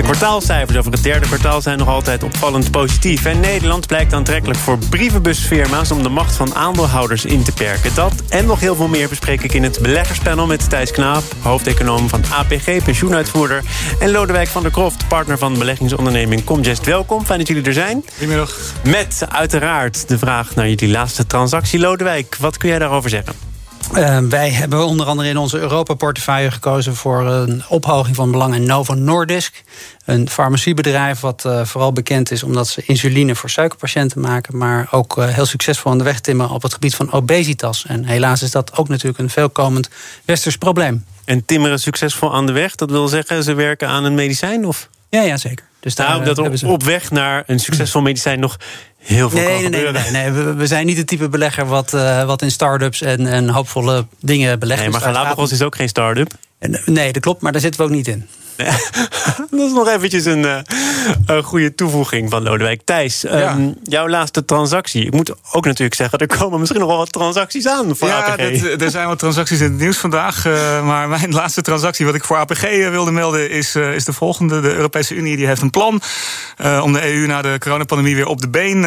De kwartaalcijfers over het derde kwartaal zijn nog altijd opvallend positief. En Nederland blijkt aantrekkelijk voor brievenbusfirma's om de macht van aandeelhouders in te perken. Dat en nog heel veel meer bespreek ik in het beleggerspanel met Thijs Knaap, hoofdeconoom van APG, pensioenuitvoerder. En Lodewijk van der Kroft, partner van de beleggingsonderneming Comgest. Welkom, fijn dat jullie er zijn. Goedemiddag. Met uiteraard de vraag naar jullie laatste transactie. Lodewijk, wat kun jij daarover zeggen? Uh, wij hebben onder andere in onze Europa-portefeuille gekozen voor een ophoging van belang in Novo Nordisk. Een farmaciebedrijf wat uh, vooral bekend is omdat ze insuline voor suikerpatiënten maken. Maar ook uh, heel succesvol aan de weg timmeren op het gebied van obesitas. En helaas is dat ook natuurlijk een veelkomend westers probleem. En timmeren succesvol aan de weg, dat wil zeggen ze werken aan een medicijn? Of? Ja, ja, zeker. Dus daar nou, dat op, ze... op weg naar een succesvol medicijn nog heel veel nee, kan nee, nee, nee, nee. We, zijn niet het type belegger wat, uh, wat in start-ups en, en hoopvolle dingen belegt. Nee, maar dus Galapagos is ook geen start-up. Nee, dat klopt, maar daar zitten we ook niet in. dat is nog eventjes een, uh, een goede toevoeging van Lodewijk. Thijs, ja. um, jouw laatste transactie. Ik moet ook natuurlijk zeggen, er komen misschien nog wel wat transacties aan voor ja, APG. Dat, er zijn wat transacties in het nieuws vandaag. Uh, maar mijn laatste transactie wat ik voor APG wilde melden is, uh, is de volgende. De Europese Unie die heeft een plan om de EU na de coronapandemie weer op de been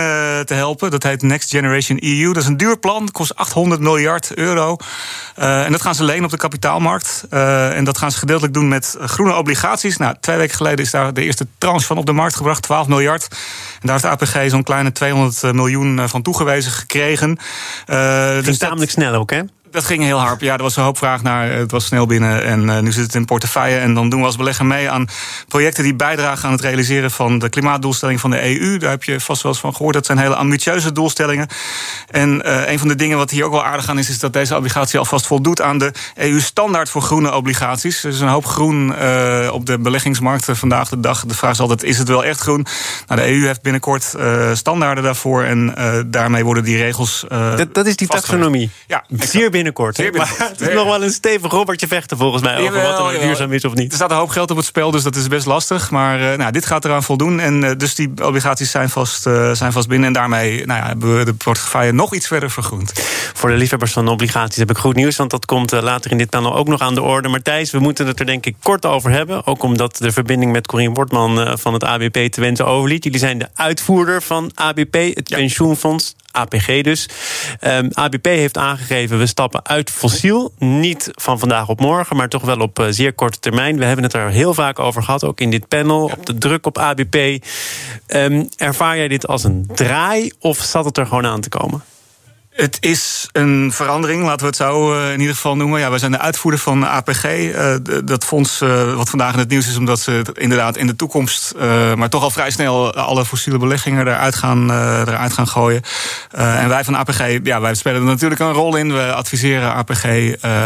te helpen. Dat heet Next Generation EU. Dat is een duur plan, kost 800 miljard euro. en dat gaan ze lenen op de kapitaalmarkt. en dat gaan ze gedeeltelijk doen met groene obligaties obligaties. Nou, twee weken geleden is daar de eerste tranche van op de markt gebracht, 12 miljard. En daar heeft de APG zo'n kleine 200 miljoen van toegewezen gekregen. Uh, dus tamelijk snel ook, hè? Dat ging heel hard. Ja, er was een hoop vraag naar. Het was snel binnen en uh, nu zit het in portefeuille. En dan doen we als belegger mee aan projecten die bijdragen aan het realiseren van de klimaatdoelstelling van de EU. Daar heb je vast wel eens van gehoord. Dat zijn hele ambitieuze doelstellingen. En uh, een van de dingen wat hier ook wel aardig aan is, is dat deze obligatie alvast voldoet aan de EU-standaard voor groene obligaties. Er is een hoop groen uh, op de beleggingsmarkten vandaag de dag. De vraag is altijd: is het wel echt groen? Nou, de EU heeft binnenkort standaarden daarvoor. En daarmee worden die regels. dat, dat is die taxonomie. Ja, zeer binnenkort. Zeer binnenkort. Maar het is nog wel een stevig robbertje vechten volgens mij over wat er nou duurzaam is of niet. Er staat een hoop geld op het spel, dus dat is best lastig. Maar uh, nou, dit gaat eraan voldoen. En uh, dus die obligaties zijn vast, uh, zijn vast binnen. En daarmee nou ja, hebben we de portefeuille nog iets verder vergroend. Voor de liefhebbers van obligaties heb ik goed nieuws. Want dat komt later in dit panel ook nog aan de orde. Maar Thijs, we moeten het er denk ik kort over hebben. Ook omdat de verbinding met Corien Wortman van het ABP te wensen overliet. Jullie zijn de uitvoerder van ABP, het ja. pensioenfonds. APG dus. Um, ABP heeft aangegeven, we stappen uit fossiel. Niet van vandaag op morgen, maar toch wel op uh, zeer korte termijn. We hebben het er heel vaak over gehad, ook in dit panel. Op de druk op ABP. Um, ervaar jij dit als een draai of zat het er gewoon aan te komen? Het is een verandering, laten we het zo uh, in ieder geval noemen. Ja, wij zijn de uitvoerder van APG. Uh, dat fonds uh, wat vandaag in het nieuws is, omdat ze inderdaad in de toekomst, maar toch al vrij snel alle fossiele beleggingen eruit gaan, eruit gaan gooien. en wij van APG, ja, wij spelen er natuurlijk een rol in. We adviseren APG.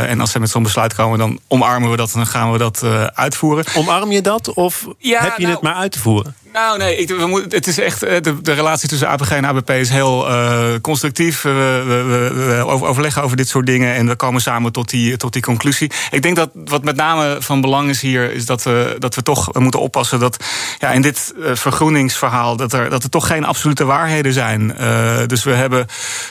en als ze met zo'n besluit komen, dan omarmen we dat en dan gaan we dat uitvoeren. Omarm je dat of ja, heb je nou, het maar uit te voeren? Nou, nee, we moeten, het is echt. De, de relatie tussen APG en ABP is heel uh, constructief. We, we, we, overleggen over dit soort dingen en we komen samen tot die, tot die conclusie. Ik denk dat wat met name van belang is hier, is dat we, dat we toch moeten oppassen dat ja, in dit uh, vergroeningsverhaal dat er, dat er toch geen absolute waarheden zijn. Dus we hebben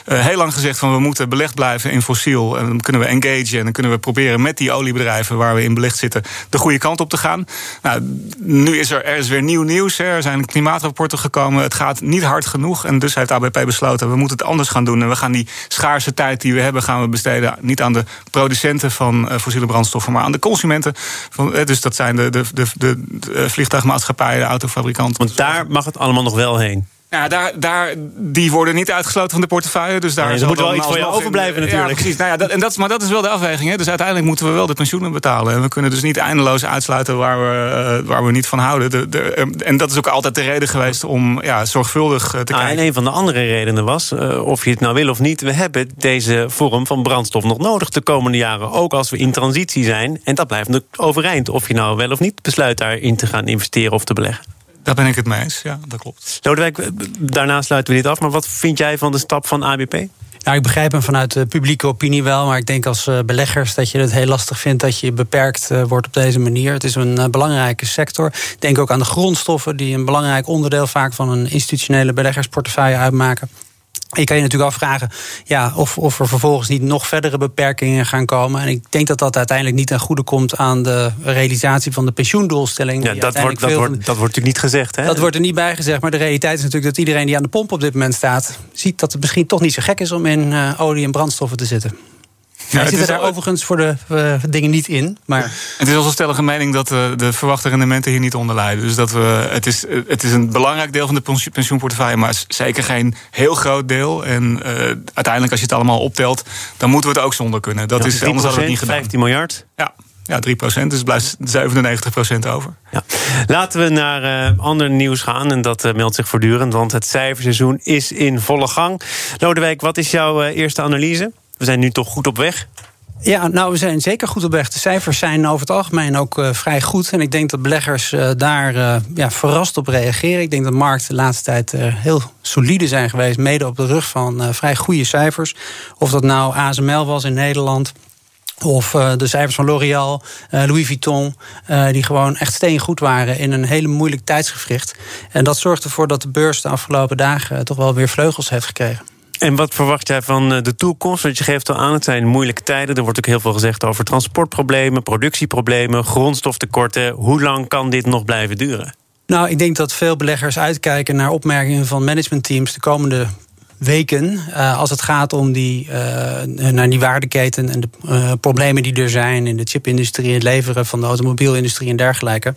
heel lang gezegd van we moeten belegd blijven in fossiel. En dan kunnen we engagen en dan kunnen we proberen met die oliebedrijven waar we in belegd zitten de goede kant op te gaan. Nou, nu is er, er is weer nieuw nieuws. Er zijn klimaatrapporten gekomen. Het gaat niet hard genoeg. En dus heeft ABP besloten, we moeten het anders gaan doen. En we gaan die schaarse tijd die we hebben, gaan we besteden niet aan de producenten van fossiele brandstoffen, maar aan de consumenten. Van, dus dat zijn de, de, de, de, de vliegtuigmaatschappijen, de autofabrikanten. Want daar mag het allemaal nog wel heen. Ja, daar, daar, die worden niet uitgesloten van de portefeuille. Dus daar nee, er moet wel iets voor je overblijven natuurlijk. Ja, precies. Nou ja, dat, en dat, maar dat is wel de afweging. Hè. Dus uiteindelijk moeten we wel de pensioenen betalen. En we kunnen dus niet eindeloos uitsluiten waar we, uh, waar we niet van houden. De, de, en dat is ook altijd de reden geweest om ja, zorgvuldig uh, te ah, kijken. En een van de andere redenen was, uh, of je het nou wil of niet... we hebben deze vorm van brandstof nog nodig de komende jaren. Ook als we in transitie zijn. En dat blijft overeind. Of je nou wel of niet besluit daarin te gaan investeren of te beleggen. Daar ben ik het mee eens, ja, dat klopt. Lodewijk, daarna sluiten we dit af. Maar wat vind jij van de stap van ABP? Nou, ik begrijp hem vanuit de publieke opinie wel. Maar ik denk als uh, beleggers dat je het heel lastig vindt dat je beperkt uh, wordt op deze manier. Het is een belangrijke sector. Denk ook aan de grondstoffen, die een belangrijk onderdeel vaak van een institutionele beleggersportefeuille uitmaken. Je kan je natuurlijk afvragen ja, of, of er vervolgens niet nog verdere beperkingen gaan komen. En ik denk dat dat uiteindelijk niet ten goede komt aan de realisatie van de pensioendoelstelling. Ja, dat, wordt, dat, wordt, dat wordt natuurlijk niet gezegd. Hè? Dat wordt er niet bij gezegd. Maar de realiteit is natuurlijk dat iedereen die aan de pomp op dit moment staat, ziet dat het misschien toch niet zo gek is om in uh, olie en brandstoffen te zitten. Ja, Hij zit daar overigens voor de uh, dingen niet in. Maar... Het is onze stellige mening dat uh, de verwachte rendementen hier niet onder lijden. Dus dat we, het, is, het is een belangrijk deel van de pensioenportefeuille, maar zeker geen heel groot deel. En uh, uiteindelijk, als je het allemaal optelt, dan moeten we het ook zonder kunnen. Dat ja, is anders hadden we het niet gedaan. 15 miljard? Ja. Ja, 3 procent, dus blijft 97 procent over. Ja. Laten we naar uh, ander nieuws gaan. En dat uh, meldt zich voortdurend, want het cijferseizoen is in volle gang. Lodewijk, wat is jouw uh, eerste analyse? We zijn nu toch goed op weg? Ja, nou, we zijn zeker goed op weg. De cijfers zijn over het algemeen ook uh, vrij goed. En ik denk dat beleggers uh, daar uh, ja, verrast op reageren. Ik denk dat markten de laatste tijd heel solide zijn geweest. Mede op de rug van vrij goede cijfers. Of dat nou ASML was in Nederland. Of de cijfers van L'Oréal, Louis Vuitton, die gewoon echt steengoed waren in een hele moeilijk tijdsgevricht. En dat zorgt ervoor dat de beurs de afgelopen dagen toch wel weer vleugels heeft gekregen. En wat verwacht jij van de toekomst? Want je geeft al aan, het zijn moeilijke tijden. Er wordt ook heel veel gezegd over transportproblemen, productieproblemen, grondstoftekorten. Hoe lang kan dit nog blijven duren? Nou, ik denk dat veel beleggers uitkijken naar opmerkingen van managementteams de komende weken. Uh, als het gaat om die, uh, naar die waardeketen en de problemen die er zijn in de chipindustrie, het leveren van de automobielindustrie en dergelijke.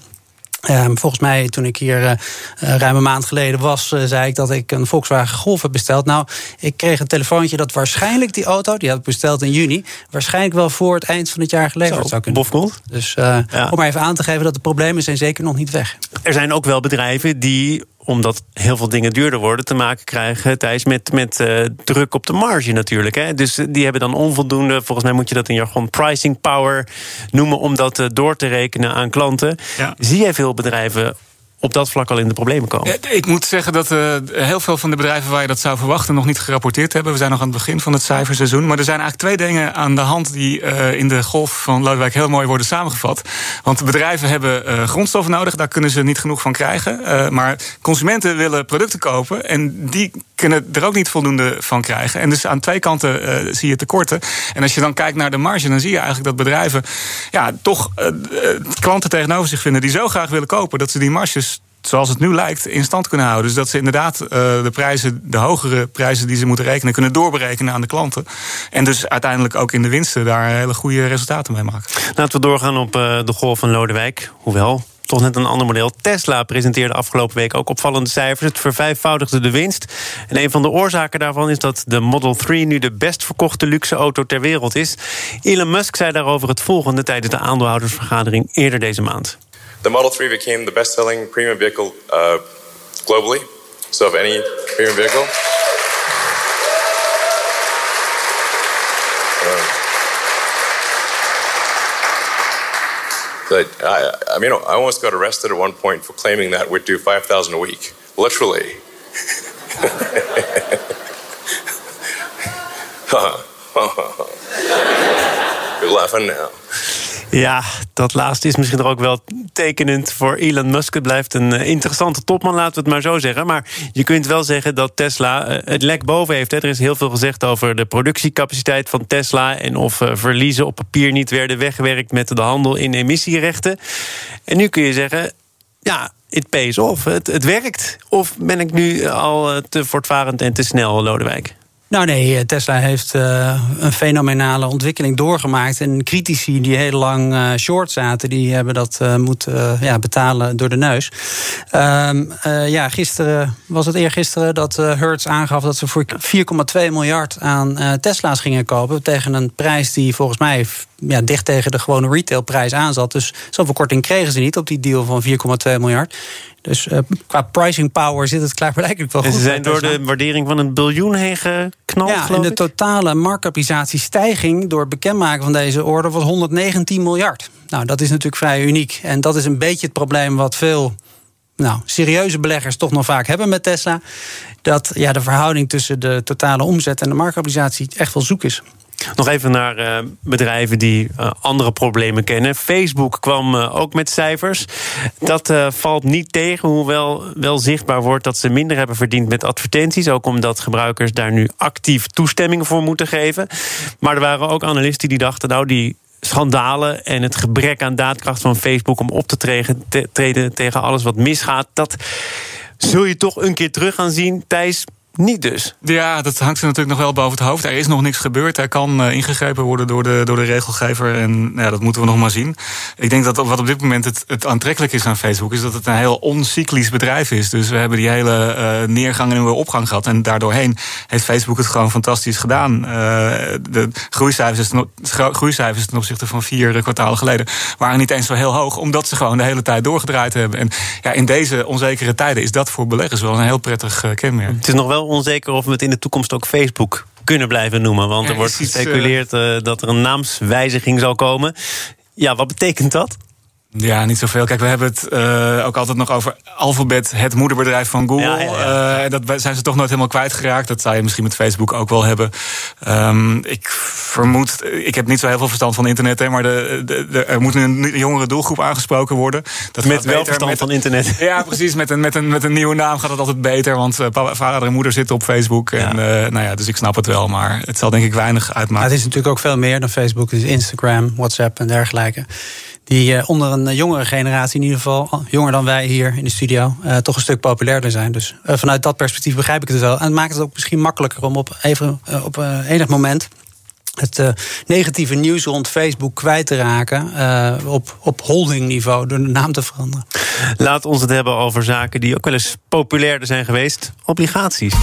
Um, volgens mij, toen ik hier uh, ruim een maand geleden was, uh, zei ik dat ik een Volkswagen Golf heb besteld. Nou, ik kreeg een telefoontje dat waarschijnlijk die auto, die had ik besteld in juni, waarschijnlijk wel voor het eind van het jaar geleverd Zo, zou kunnen bofgoed. Dus uh, ja. om maar even aan te geven dat de problemen zijn zeker nog niet weg. Er zijn ook wel bedrijven die omdat heel veel dingen duurder worden, te maken krijgen, Thijs, met, met uh, druk op de marge natuurlijk. Hè. Dus die hebben dan onvoldoende, volgens mij moet je dat in jargon pricing power noemen, om dat uh, door te rekenen aan klanten. Ja. Zie jij veel bedrijven op dat vlak al in de problemen komen? Ik moet zeggen dat uh, heel veel van de bedrijven waar je dat zou verwachten nog niet gerapporteerd hebben. We zijn nog aan het begin van het cijferseizoen. Maar er zijn eigenlijk twee dingen aan de hand die uh, in de golf van Lodewijk heel mooi worden samengevat. Want bedrijven hebben uh, grondstoffen nodig, daar kunnen ze niet genoeg van krijgen. maar consumenten willen producten kopen en die kunnen er ook niet voldoende van krijgen. En dus aan twee kanten zie je tekorten. En als je dan kijkt naar de marge, dan zie je eigenlijk dat bedrijven ja, toch klanten tegenover zich vinden die zo graag willen kopen dat ze die marges zoals het nu lijkt, in stand kunnen houden. Dus dat ze inderdaad uh, de prijzen, de hogere prijzen die ze moeten rekenen, kunnen doorberekenen aan de klanten. En dus uiteindelijk ook in de winsten daar hele goede resultaten mee maken. Laten we doorgaan op uh, de golf van Lodewijk. Hoewel, toch net een ander model. Tesla presenteerde afgelopen week ook opvallende cijfers. Het vervijfvoudigde de winst. En een van de oorzaken daarvan is dat de Model 3 nu de best verkochte luxe auto ter wereld is. Elon Musk zei daarover het volgende tijdens de aandeelhoudersvergadering eerder deze maand. The Model 3 became the best selling premium vehicle uh, globally. So, of any premium vehicle. Uh, but I, I mean, I almost got arrested at one point for claiming that we'd do 5,000 a week. Literally. You're laughing now. Ja, dat laatste is misschien ook wel tekenend voor Elon Musk. Het blijft een interessante topman, laten we het maar zo zeggen. Maar je kunt wel zeggen dat Tesla het lek boven heeft. Er is heel veel gezegd over de productiecapaciteit van Tesla... en of verliezen op papier niet werden weggewerkt... met de handel in emissierechten. En nu kun je zeggen, ja, it pays off. Het, het werkt. Of ben ik nu al te voortvarend en te snel, Lodewijk? Nou nee, Tesla heeft uh, een fenomenale ontwikkeling doorgemaakt. En critici die heel lang uh, short zaten, die hebben dat uh, moeten ja, betalen door de neus. Um, ja, gisteren was het eergisteren dat Hertz aangaf dat ze voor 4,2 miljard aan Tesla's gingen kopen. Tegen een prijs die volgens mij ja, dicht tegen de gewone retailprijs aanzat. Dus zoveel korting kregen ze niet op die deal van 4,2 miljard. Dus uh, qua pricing power zit het klaarblijkelijk wel en goed. Ze zijn door de waardering van een biljoen heen geknald. Ja, en de totale marktcapitalisatiestijging door het bekendmaken van deze orde was 119 miljard. Nou, dat is natuurlijk vrij uniek. En dat is een beetje het probleem wat veel nou, serieuze beleggers toch nog vaak hebben met Tesla. Dat ja, de verhouding tussen de totale omzet en de marktkapitalisatie echt wel zoek is. Nog even naar uh, bedrijven die uh, andere problemen kennen. Facebook kwam uh, ook met cijfers. Dat valt niet tegen, hoewel wel zichtbaar wordt dat ze minder hebben verdiend met advertenties. Ook omdat gebruikers daar nu actief toestemming voor moeten geven. Maar er waren ook analisten die dachten, nou, die schandalen en het gebrek aan daadkracht van Facebook om op te treden, te, treden tegen alles wat misgaat, dat zul je toch een keer terug gaan zien. Thijs, niet dus. Ja, dat hangt er natuurlijk nog wel boven het hoofd. Er is nog niks gebeurd. Er kan uh, ingegrepen worden door de, door de regelgever. En ja, dat moeten we nog maar zien. Ik denk dat wat op dit moment het, het aantrekkelijk is aan Facebook... is dat het een heel oncyclisch bedrijf is. Dus we hebben die hele uh, neergang en weer opgang gehad. En daardoorheen heeft Facebook het gewoon fantastisch gedaan. Uh, de groeicijfers ten, groeicijfers ten opzichte van vier kwartalen geleden... waren niet eens zo heel hoog, omdat ze gewoon de hele tijd doorgedraaid hebben. En ja, in deze onzekere tijden is dat voor beleggers wel een heel prettig kenmerk. Het is nog wel onzeker of we het in de toekomst ook Facebook kunnen blijven noemen. Want er wordt gespeculeerd uh, dat er een naamswijziging zal komen. Ja, wat betekent dat? Ja, niet zoveel. Kijk, we hebben het uh, ook altijd nog over Alphabet, het moederbedrijf van Google. Ja, ja, ja. Uh, dat zijn ze toch nooit helemaal kwijtgeraakt. Dat zou je misschien met Facebook ook wel hebben. Um, ik vermoed, ik heb niet zo heel veel verstand van internet, hè, maar de, de, de, er moet een jongere doelgroep aangesproken worden. Dat met wel verstand met, van internet. Ja, precies. Met een, met, een, met een nieuwe naam gaat het altijd beter. Want uh, vader en moeder zitten op Facebook. En, nou ja, dus ik snap het wel, maar het zal denk ik weinig uitmaken. het is natuurlijk ook veel meer dan Facebook. Het is Instagram, WhatsApp en dergelijke die uh, onder een jongere generatie, in ieder geval jonger dan wij hier in de studio, uh, toch een stuk populairder zijn. Dus uh, vanuit dat perspectief begrijp ik het wel. En het maakt het ook misschien makkelijker om op, even, op enig moment het negatieve nieuws rond Facebook kwijt te raken op, op holdingniveau door de naam te veranderen. Laat ons het hebben over zaken die ook wel eens populairder zijn geweest: obligaties.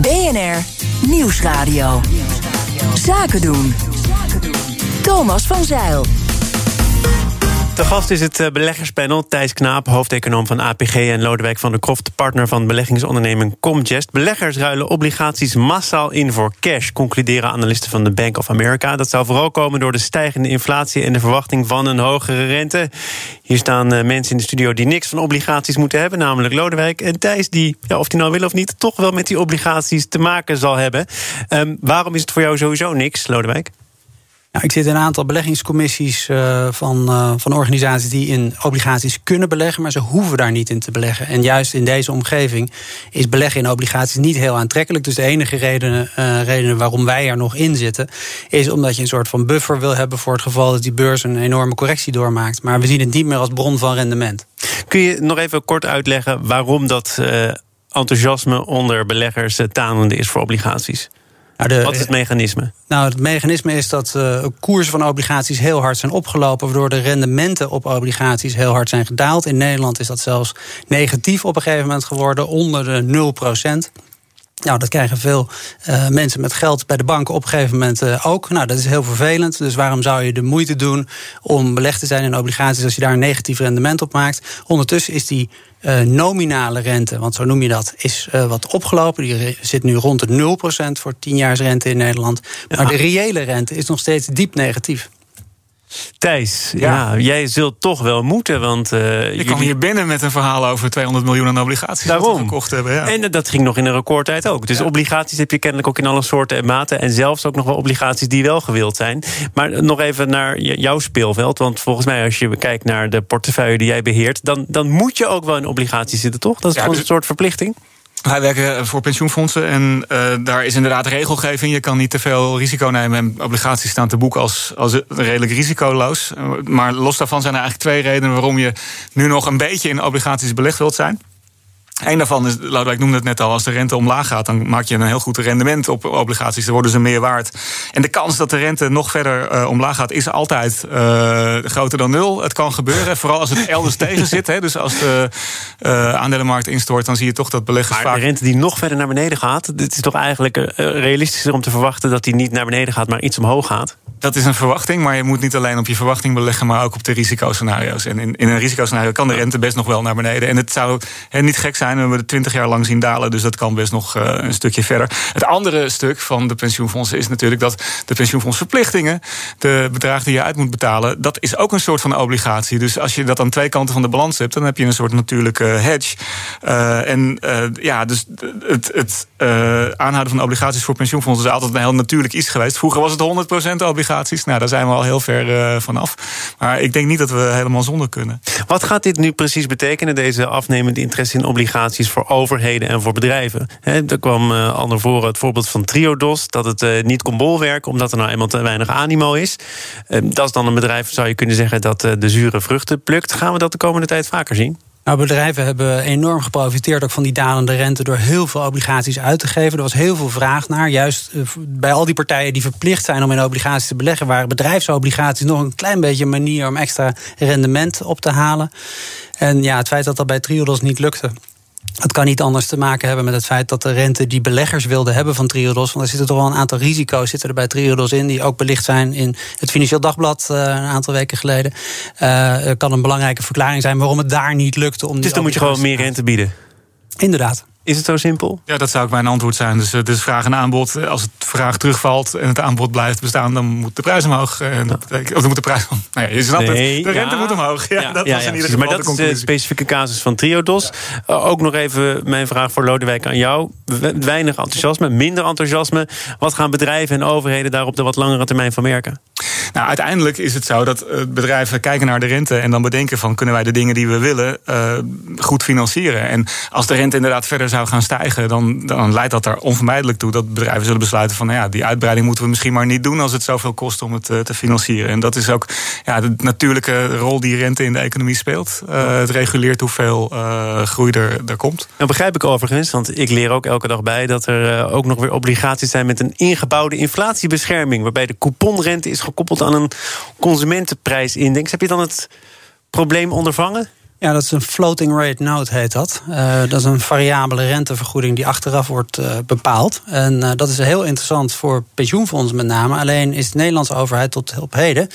BNR Nieuwsradio. Zaken doen. Thomas van Zeil. De gast is het eh, beleggerspanel Thijs Knaap, hoofdeconoom van APG... en Lodewijk van der Kroft, partner van beleggingsonderneming Comgest. Beleggers ruilen obligaties massaal in voor cash... concluderen analisten van de Bank of America. Dat zou vooral komen door de stijgende inflatie... en de verwachting van een hogere rente. Hier staan eh, mensen in de studio die niks van obligaties moeten hebben... namelijk Lodewijk en Thijs, die, ja, of die nou wil of niet... toch wel met die obligaties te maken zal hebben. Um, waarom is het voor jou sowieso niks, Lodewijk? Nou, ik zit in een aantal beleggingscommissies uh, van, uh, van organisaties die in obligaties kunnen beleggen, maar ze hoeven daar niet in te beleggen. En juist in deze omgeving is beleggen in obligaties niet heel aantrekkelijk. Dus de enige reden, uh, reden waarom wij er nog in zitten, is omdat je een soort van buffer wil hebben voor het geval dat die beurs een enorme correctie doormaakt. Maar we zien het niet meer als bron van rendement. Kun je nog even kort uitleggen waarom dat enthousiasme onder beleggers tanende is voor obligaties? Nou, Wat is het mechanisme? Nou, het mechanisme is dat uh, koersen van obligaties heel hard zijn opgelopen, waardoor de rendementen op obligaties heel hard zijn gedaald. In Nederland is dat zelfs negatief op een gegeven moment geworden, onder de 0 procent. Nou, dat krijgen veel uh, mensen met geld bij de banken op een gegeven moment uh, ook. Nou, dat is heel vervelend. Dus waarom zou je de moeite doen om belegd te zijn in obligaties als je daar een negatief rendement op maakt? Ondertussen is die nominale rente, want zo noem je dat, is wat opgelopen. Die zit nu rond de 0% voor 10 jaar rente in Nederland. Maar de reële rente is nog steeds diep negatief. Thijs, ja. jij zult toch wel moeten. Want, uh, je jullie... hier binnen met een verhaal over 200 miljoen aan obligaties Daarom. gekocht hebben. Ja. En dat ging nog in een recordtijd ook. Dus obligaties heb je kennelijk ook in alle soorten en maten. En zelfs ook nog wel obligaties die wel gewild zijn. Maar nog even naar jouw speelveld. Want volgens mij, als je kijkt naar de portefeuille die jij beheert, dan, dan moet je ook wel in obligaties zitten, toch? Dat is gewoon dus... een soort verplichting. Wij werken voor pensioenfondsen en uh, daar is inderdaad regelgeving. Je kan niet te veel risico nemen en obligaties staan te boeken als, als redelijk risicoloos. Maar los daarvan zijn er eigenlijk twee redenen waarom je nu nog een beetje in obligaties belegd wilt zijn. Een daarvan is, Lodewijk noemde het net al, als de rente omlaag gaat, dan maak je een heel goed rendement op obligaties. Dan worden ze meer waard. En de kans dat de rente nog verder uh, omlaag gaat, is altijd uh, groter dan nul. Het kan gebeuren, vooral als het elders tegen zit. Hè. Dus als de uh, aandelenmarkt instort, dan zie je toch dat beleggers maar vaak... de rente die nog verder naar beneden gaat, het is toch eigenlijk realistischer om te verwachten dat die niet naar beneden gaat, maar iets omhoog gaat? Dat is een verwachting, maar je moet niet alleen op je verwachting beleggen, maar ook op de risicoscenario's. En in, in een risicoscenario kan de rente best nog wel naar beneden. En het zou niet gek zijn, we hebben het twintig jaar lang zien dalen, dus dat kan best nog uh, een stukje verder. Het andere stuk van de pensioenfondsen is natuurlijk dat de pensioenfondsverplichtingen, de bedragen die je uit moet betalen, dat is ook een soort van obligatie. Dus als je dat aan twee kanten van de balans hebt, dan heb je een soort natuurlijke hedge. Uh, en uh, ja, dus het, het aanhouden van obligaties voor pensioenfondsen is altijd een heel natuurlijk iets geweest. Vroeger was het 100% obligatie nou, daar zijn we al heel ver vanaf. Maar ik denk niet dat we helemaal zonder kunnen. Wat gaat dit nu precies betekenen, deze afnemende interesse in obligaties voor overheden en voor bedrijven? He, er kwam uh, al naar voren het voorbeeld van Triodos, dat het uh, niet kon bolwerken omdat er nou eenmaal te weinig animo is. dat is dan een bedrijf, zou je kunnen zeggen, dat de zure vruchten plukt. Gaan we dat de komende tijd vaker zien? Nou, bedrijven hebben enorm geprofiteerd ook van die dalende rente door heel veel obligaties uit te geven. Er was heel veel vraag naar. Juist eh, bij al die partijen die verplicht zijn om in obligaties te beleggen, waren bedrijfsobligaties nog een klein beetje een manier om extra rendement op te halen. En ja, het feit dat dat bij Triodos niet lukte, het kan niet anders te maken hebben met het feit dat de rente die beleggers wilden hebben van Triodos. Want er zitten toch wel een aantal risico's zitten er bij Triodos in, die ook belicht zijn in het Financieel Dagblad uh, een aantal weken geleden. Uh, kan een belangrijke verklaring zijn waarom het daar niet lukte. Om dus dan moet je gewoon meer rente bieden. Inderdaad. Is het zo simpel? Ja, dat zou ook mijn antwoord zijn. Dus, dus vraag en aanbod. Als het vraag terugvalt en het aanbod blijft bestaan, dan moet de prijs omhoog. En dat betekent, of dan moet de prijs. Nou ja, je snapt nee, het. De rente moet omhoog. Ja, ja dat was in ieder geval Maar dat is de specifieke casus van Triodos. Ook nog even mijn vraag voor Lodewijk aan jou. Weinig enthousiasme, minder enthousiasme. Wat gaan bedrijven en overheden daar op de wat langere termijn van merken? Nou, uiteindelijk is het zo dat bedrijven kijken naar de rente en dan bedenken van kunnen wij de dingen die we willen uh, goed financieren. En als de rente inderdaad verder zou gaan stijgen, dan, dan leidt dat er onvermijdelijk toe dat bedrijven zullen besluiten van nou ja, die uitbreiding moeten we misschien maar niet doen als het zoveel kost om het uh, te financieren. En dat is ook ja, de natuurlijke rol die rente in de economie speelt. Het reguleert hoeveel groei er, er komt. Nou begrijp ik overigens, want ik leer ook elke dag bij dat er ook nog weer obligaties zijn met een ingebouwde inflatiebescherming, waarbij de couponrente is gekoppeld aan een consumentenprijsindex. Heb je dan het probleem ondervangen? Ja, dat is een floating rate note, heet dat. Uh, dat is een variabele rentevergoeding die achteraf wordt uh, bepaald. En uh, dat is heel interessant voor pensioenfondsen met name. Alleen is de Nederlandse overheid tot op heden...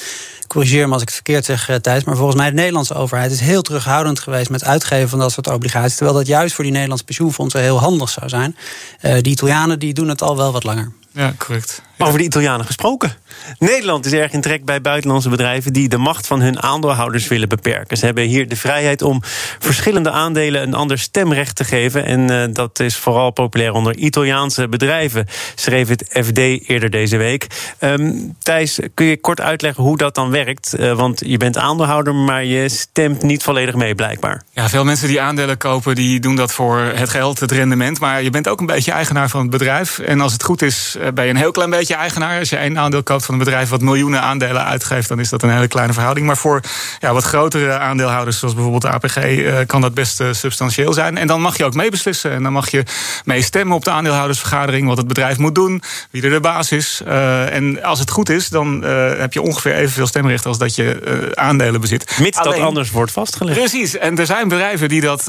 corrigeer me als ik het verkeerd zeg, Thijs... maar volgens mij de Nederlandse overheid is heel terughoudend geweest... met uitgeven van dat soort obligaties. Terwijl dat juist voor die Nederlandse pensioenfondsen heel handig zou zijn. die Italianen die doen het al wel wat langer. Ja, correct. Over de Italianen gesproken. Nederland is erg in trek bij buitenlandse bedrijven die de macht van hun aandeelhouders willen beperken. Ze hebben hier de vrijheid om verschillende aandelen een ander stemrecht te geven. En uh, dat is vooral populair onder Italiaanse bedrijven, schreef het FD eerder deze week. Um, Thijs, kun je kort uitleggen hoe dat dan werkt? Uh, want je bent aandeelhouder, maar je stemt niet volledig mee, blijkbaar. Ja, veel mensen die aandelen kopen, die doen dat voor het geld, het rendement. Maar je bent ook een beetje eigenaar van het bedrijf. En als het goed is, eh, ben je een heel klein beetje eigenaar. Als je één aandeel koopt van een bedrijf wat miljoenen aandelen uitgeeft, dan is dat een hele kleine verhouding. Maar voor ja, wat grotere aandeelhouders, zoals bijvoorbeeld de APG, uh, kan dat best uh, substantieel zijn. En dan mag je ook meebeslissen. En dan mag je mee stemmen op de aandeelhoudersvergadering, wat het bedrijf moet doen, wie er de baas is. Uh, en als het goed is, dan heb je ongeveer evenveel stemrecht als dat je aandelen bezit. Mits dat anders wordt vastgelegd. Precies. En er zijn bedrijven die, dat,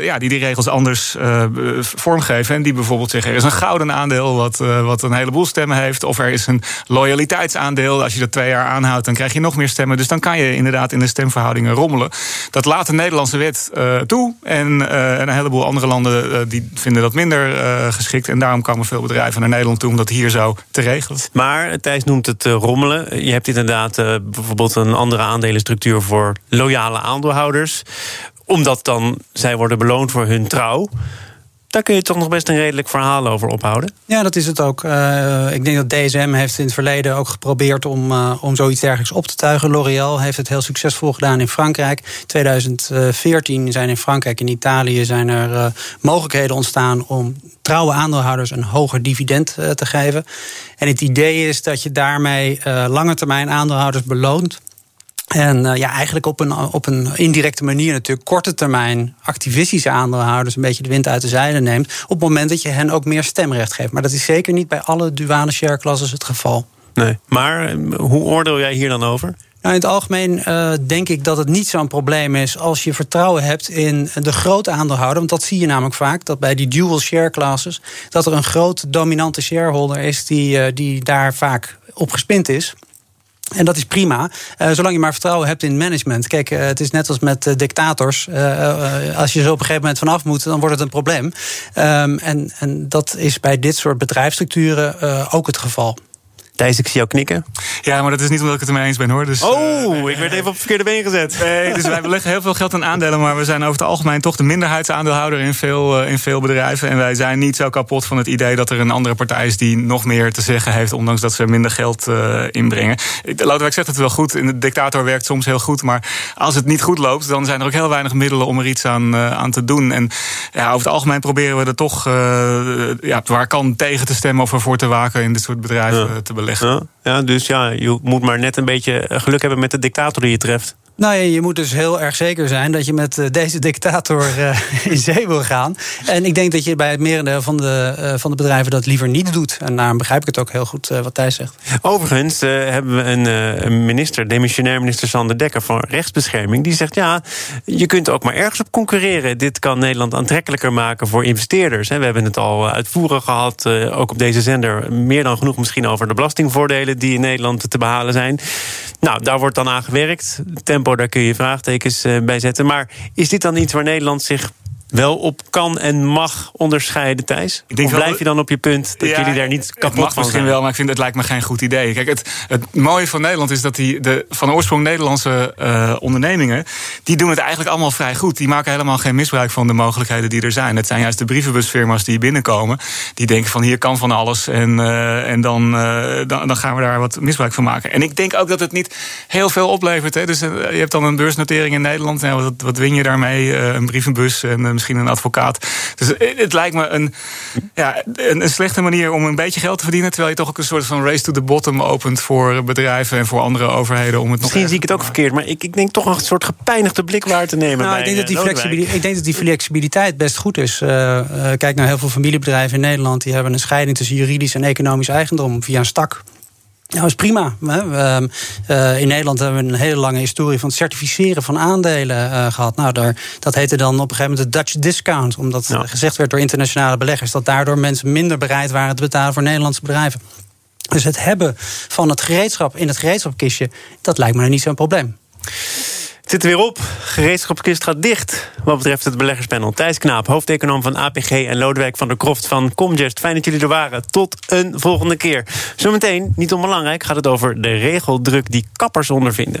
ja, die die regels anders vormgeven. En die bijvoorbeeld zeggen: er is een gouden aandeel wat, wat een heleboel stemmen heeft. Of er is een loyaliteitsaandeel. Als je dat twee jaar aanhoudt, dan krijg je nog meer stemmen. Dus dan kan je inderdaad in de stemverhoudingen rommelen. Dat laat de Nederlandse wet uh, toe. En uh, een heleboel andere landen uh, die vinden dat minder geschikt. En daarom komen veel bedrijven naar Nederland toe om dat hier zo te regelen. Maar Thijs noemt het rommelen. Je hebt inderdaad bijvoorbeeld een andere aandelenstructuur voor loyale aandeelhouders. Omdat dan zij worden beloond voor hun trouw. Daar kun je toch nog best een redelijk verhaal over ophouden. Ja, dat is het ook. Uh, ik denk dat DSM heeft in het verleden ook geprobeerd om, uh, om zoiets dergelijks op te tuigen. L'Oréal heeft het heel succesvol gedaan in Frankrijk. 2014 zijn in Frankrijk en Italië zijn er uh, mogelijkheden ontstaan om trouwe aandeelhouders een hoger dividend te geven. En het idee is dat je daarmee lange termijn aandeelhouders beloont en uh, ja, eigenlijk op een, op een indirecte manier natuurlijk korte termijn activistische aandeelhouders een beetje de wind uit de zeilen neemt. Op het moment dat je hen ook meer stemrecht geeft. Maar dat is zeker niet bij alle duale share classes het geval. Nee, maar eh, hoe oordeel jij hier dan over? Nou, in het algemeen uh, denk ik dat het niet zo'n probleem is als je vertrouwen hebt in de grote aandeelhouder. Want dat zie je namelijk vaak, dat bij die dual share classes, dat er een groot dominante shareholder is die, uh, die daar vaak op gespind is. En dat is prima, uh, zolang je maar vertrouwen hebt in management. Kijk, uh, het is net als met uh, dictators. als je zo op een gegeven moment vanaf moet, dan wordt het een probleem. Um, en, en dat is bij dit soort bedrijfsstructuren ook het geval. Thijs, ik zie jou knikken. Ja, maar dat is niet omdat ik het ermee eens ben hoor. Dus, oh, ik werd even op het verkeerde been gezet. Nee, dus wij leggen heel veel geld aan aandelen, maar we zijn over het algemeen toch de minderheidsaandeelhouder in veel, in veel bedrijven. En wij zijn niet zo kapot van het idee dat er een andere partij is die nog meer te zeggen heeft, ondanks dat ze minder geld uh, inbrengen. Lodewijk zegt het wel goed. In de dictator werkt soms heel goed, maar als het niet goed loopt, dan zijn er ook heel weinig middelen om er iets aan, aan te doen. En ja, over het algemeen proberen we er toch, ja, waar kan tegen te stemmen of ervoor te waken in dit soort bedrijven ja. te beleggen. Ja, dus ja, je moet maar net een beetje geluk hebben met de dictator die je treft. Nou ja, je moet dus heel erg zeker zijn dat je met eh, deze dictator uh, in zee wil gaan. En ik denk dat je bij het merendeel van de, uh, van de bedrijven dat liever niet doet. En daarom begrijp ik het ook heel goed wat Thijs zegt. Overigens hebben we een, een, minister, demissionair minister Sander Dekker van Rechtsbescherming. Die zegt ja, je kunt ook maar ergens op concurreren. Dit kan Nederland aantrekkelijker maken voor investeerders. We hebben het al uitvoerig gehad, ook op deze zender. Meer dan genoeg misschien over de belastingvoordelen die in Nederland te behalen zijn. Nou, daar wordt dan aan gewerkt. Tempo, daar kun je vraagtekens eh, bij zetten. Maar is dit dan iets waar Nederland zich wel op kan en mag onderscheiden, Thijs? Ik denk of blijf je dan op je punt dat jullie daar niet kapot het mag van misschien wel, maar ik vind het lijkt me geen goed idee. Kijk, het, het mooie van Nederland is dat die de van oorsprong Nederlandse uh, ondernemingen... die doen het eigenlijk allemaal vrij goed. Die maken helemaal geen misbruik van de mogelijkheden die er zijn. Het zijn juist de brievenbusfirma's die binnenkomen. Die denken van hier kan van alles en, uh, en dan, uh, dan, dan, gaan we daar wat misbruik van maken. En ik denk ook dat het niet heel veel oplevert. Hè. Dus je hebt dan een beursnotering in Nederland. Nou, wat, wat win je daarmee? een brievenbus en misschien een advocaat. Dus het lijkt me een, ja, een, een, slechte manier om een beetje geld te verdienen. Terwijl je toch ook een soort van race to the bottom opent voor bedrijven en voor andere overheden. Om het misschien nog zie ik het ook verkeerd, maar ik, ik denk toch een soort gepijnigde blik waar te nemen. Nou, bij, ik, denk dat die flexibiliteit, ik denk dat die flexibiliteit best goed is. Uh, uh, kijk naar heel veel familiebedrijven in Nederland. Die hebben een scheiding tussen juridisch en economisch eigendom via een stak. Nou, is prima. Uh, in Nederland hebben we een hele lange historie van het certificeren van aandelen uh, gehad. Nou, daar, dat heette dan op een gegeven moment de Dutch discount. Omdat ja. gezegd werd door internationale beleggers dat daardoor mensen minder bereid waren te betalen voor Nederlandse bedrijven. Dus het hebben van het gereedschap in het gereedschapkistje, dat lijkt me nou niet zo'n probleem. Het zit er weer op. Gereedschapskist gaat dicht. Wat betreft het beleggerspanel. Thijs Knaap, hoofdeconoom van APG en Lodewijk van der Kroft van Comgest. Fijn dat jullie er waren. Tot een volgende keer. Zometeen, niet onbelangrijk, gaat het over de regeldruk die kappers ondervinden.